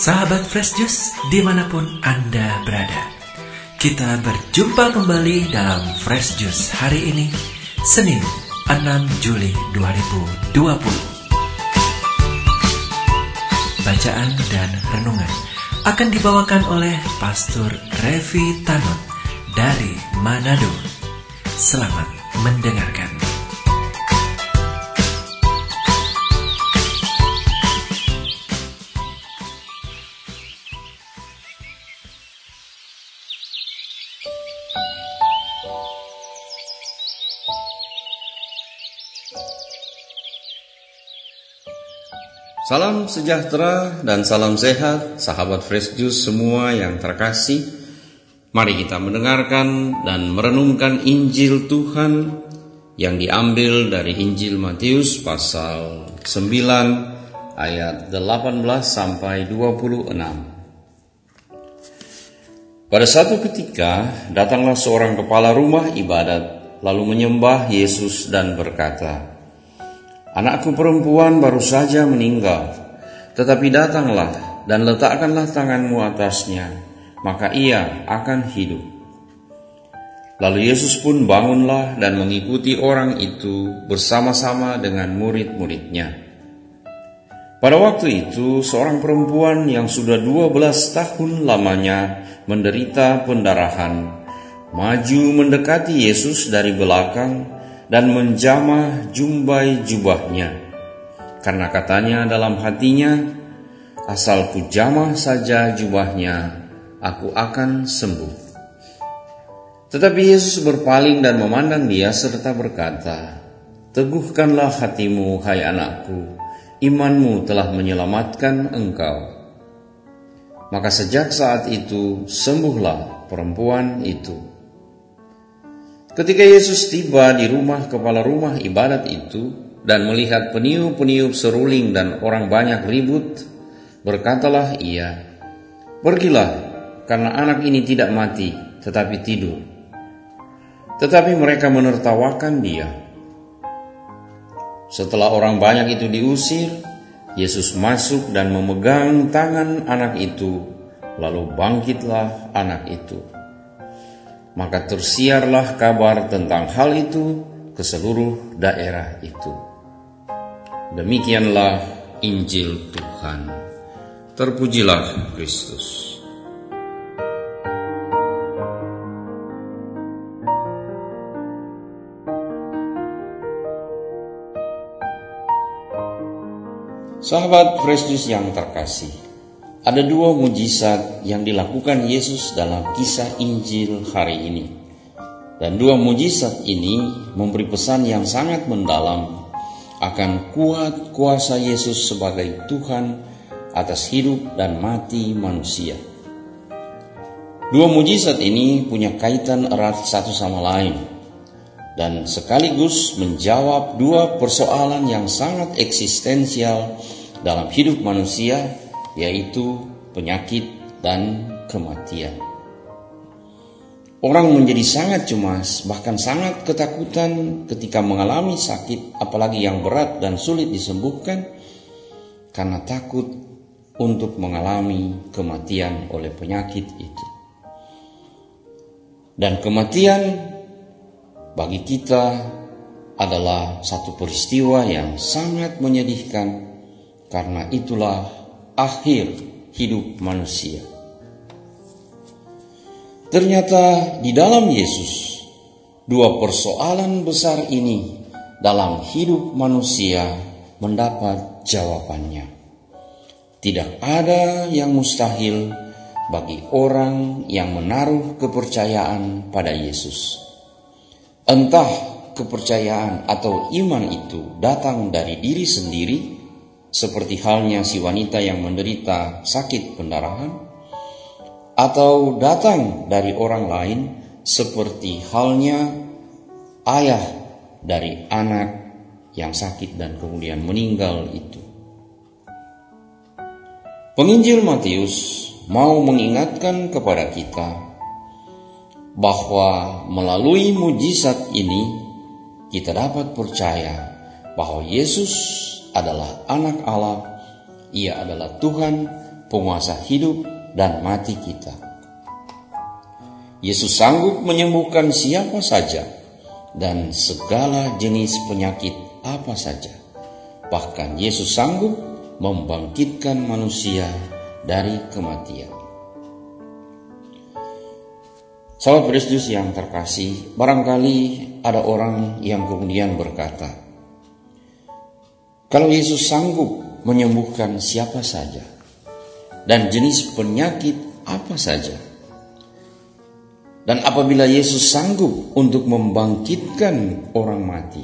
Sahabat Fresh Juice di mana pun Anda berada. Kita berjumpa kembali dalam Fresh Juice hari ini Senin 6 Juli 2020 Bacaan dan renungan akan dibawakan oleh Pastor Revi Tanot dari Manado. Selamat mendengarkan Salam sejahtera dan salam sehat sahabat Fresh Juice semua yang terkasih. Mari kita mendengarkan dan merenungkan Injil Tuhan yang diambil dari Injil Matius pasal 9 ayat 18 sampai 26. Pada satu ketika datanglah seorang kepala rumah ibadat lalu menyembah Yesus dan berkata, Anakku perempuan baru saja meninggal, tetapi datanglah dan letakkanlah tanganmu atasnya, maka ia akan hidup. Lalu Yesus pun bangunlah dan mengikuti orang itu bersama-sama dengan murid-muridnya. Pada waktu itu, seorang perempuan yang sudah 12 tahun lamanya menderita pendarahan, maju mendekati Yesus dari belakang dan menjamah jumbai jubahnya. Karena katanya dalam hatinya, asal ku jamah saja jubahnya, aku akan sembuh. Tetapi Yesus berpaling dan memandang dia serta berkata, Teguhkanlah hatimu, hai anakku, imanmu telah menyelamatkan engkau. Maka sejak saat itu sembuhlah perempuan itu. Ketika Yesus tiba di rumah kepala rumah ibadat itu dan melihat peniup-peniup seruling dan orang banyak ribut, berkatalah ia, Pergilah, karena anak ini tidak mati, tetapi tidur. Tetapi mereka menertawakan dia. Setelah orang banyak itu diusir, Yesus masuk dan memegang tangan anak itu, lalu bangkitlah anak itu maka tersiarlah kabar tentang hal itu ke seluruh daerah itu. Demikianlah Injil Tuhan. Terpujilah Kristus. Sahabat Fresh yang terkasih, ada dua mujizat yang dilakukan Yesus dalam kisah Injil hari ini. Dan dua mujizat ini memberi pesan yang sangat mendalam akan kuat kuasa Yesus sebagai Tuhan atas hidup dan mati manusia. Dua mujizat ini punya kaitan erat satu sama lain dan sekaligus menjawab dua persoalan yang sangat eksistensial dalam hidup manusia yaitu penyakit dan kematian. Orang menjadi sangat cemas, bahkan sangat ketakutan ketika mengalami sakit, apalagi yang berat dan sulit disembuhkan, karena takut untuk mengalami kematian oleh penyakit itu. Dan kematian bagi kita adalah satu peristiwa yang sangat menyedihkan, karena itulah akhir hidup manusia. Ternyata di dalam Yesus, dua persoalan besar ini dalam hidup manusia mendapat jawabannya. Tidak ada yang mustahil bagi orang yang menaruh kepercayaan pada Yesus. Entah kepercayaan atau iman itu datang dari diri sendiri seperti halnya si wanita yang menderita sakit pendarahan, atau datang dari orang lain, seperti halnya ayah dari anak yang sakit dan kemudian meninggal itu. Penginjil Matius mau mengingatkan kepada kita bahwa melalui mujizat ini kita dapat percaya bahwa Yesus adalah anak Allah, ia adalah Tuhan penguasa hidup dan mati kita. Yesus sanggup menyembuhkan siapa saja dan segala jenis penyakit apa saja. Bahkan Yesus sanggup membangkitkan manusia dari kematian. Sahabat Kristus yang terkasih, barangkali ada orang yang kemudian berkata, kalau Yesus sanggup menyembuhkan siapa saja dan jenis penyakit apa saja, dan apabila Yesus sanggup untuk membangkitkan orang mati,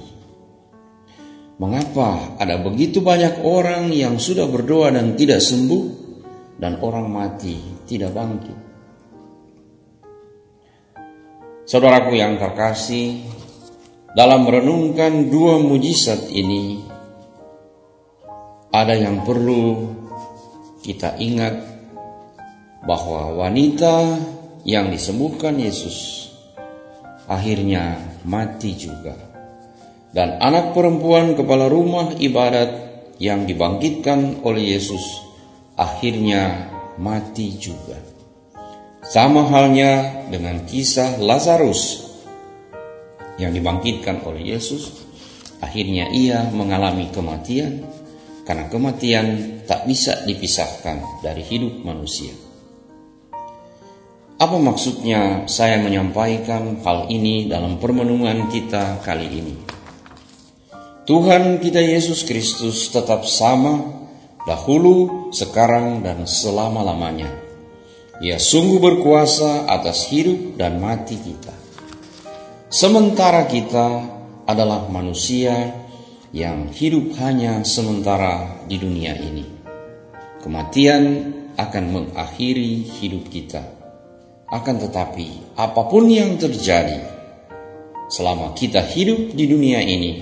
mengapa ada begitu banyak orang yang sudah berdoa dan tidak sembuh, dan orang mati tidak bangkit? Saudaraku yang terkasih, dalam merenungkan dua mujizat ini, ada yang perlu kita ingat bahwa wanita yang disembuhkan Yesus akhirnya mati juga. Dan anak perempuan kepala rumah ibadat yang dibangkitkan oleh Yesus akhirnya mati juga. Sama halnya dengan kisah Lazarus yang dibangkitkan oleh Yesus, akhirnya ia mengalami kematian karena kematian tak bisa dipisahkan dari hidup manusia. Apa maksudnya saya menyampaikan hal ini dalam permenungan kita kali ini? Tuhan kita Yesus Kristus tetap sama dahulu, sekarang, dan selama-lamanya ia sungguh berkuasa atas hidup dan mati kita. Sementara kita adalah manusia yang hidup hanya sementara di dunia ini. Kematian akan mengakhiri hidup kita. Akan tetapi, apa pun yang terjadi selama kita hidup di dunia ini,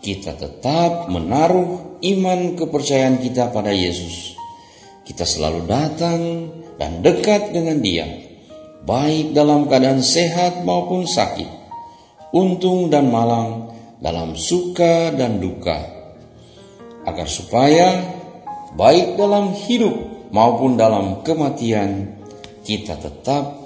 kita tetap menaruh iman kepercayaan kita pada Yesus. Kita selalu datang dan dekat dengan Dia, baik dalam keadaan sehat maupun sakit, untung dan malang, dalam suka dan duka, agar supaya baik dalam hidup maupun dalam kematian, kita tetap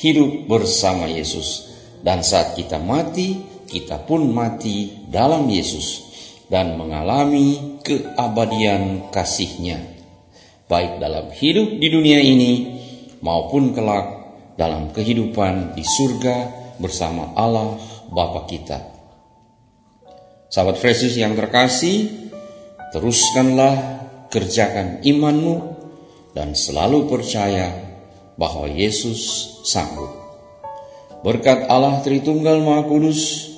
hidup bersama Yesus. Dan saat kita mati, kita pun mati dalam Yesus dan mengalami keabadian kasihnya baik dalam hidup di dunia ini maupun kelak dalam kehidupan di surga bersama Allah Bapa kita. Sahabat Yesus yang terkasih, teruskanlah kerjakan imanmu dan selalu percaya bahwa Yesus sanggup. Berkat Allah Tritunggal Maha Kudus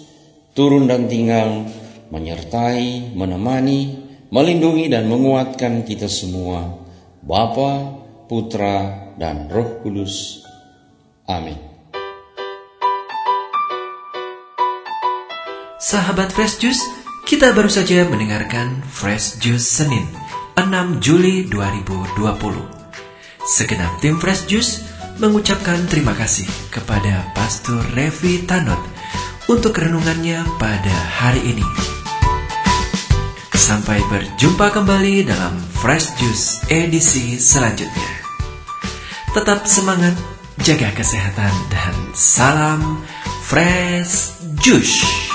turun dan tinggal menyertai, menemani, melindungi dan menguatkan kita semua Bapa, Putra, dan Roh Kudus. Amin. Sahabat Fresh Juice, kita baru saja mendengarkan Fresh Juice Senin 6 Juli 2020. Segenap tim Fresh Juice mengucapkan terima kasih kepada Pastor Revi Tanot untuk renungannya pada hari ini. Sampai berjumpa kembali dalam Fresh Juice edisi selanjutnya. Tetap semangat, jaga kesehatan, dan salam Fresh Juice.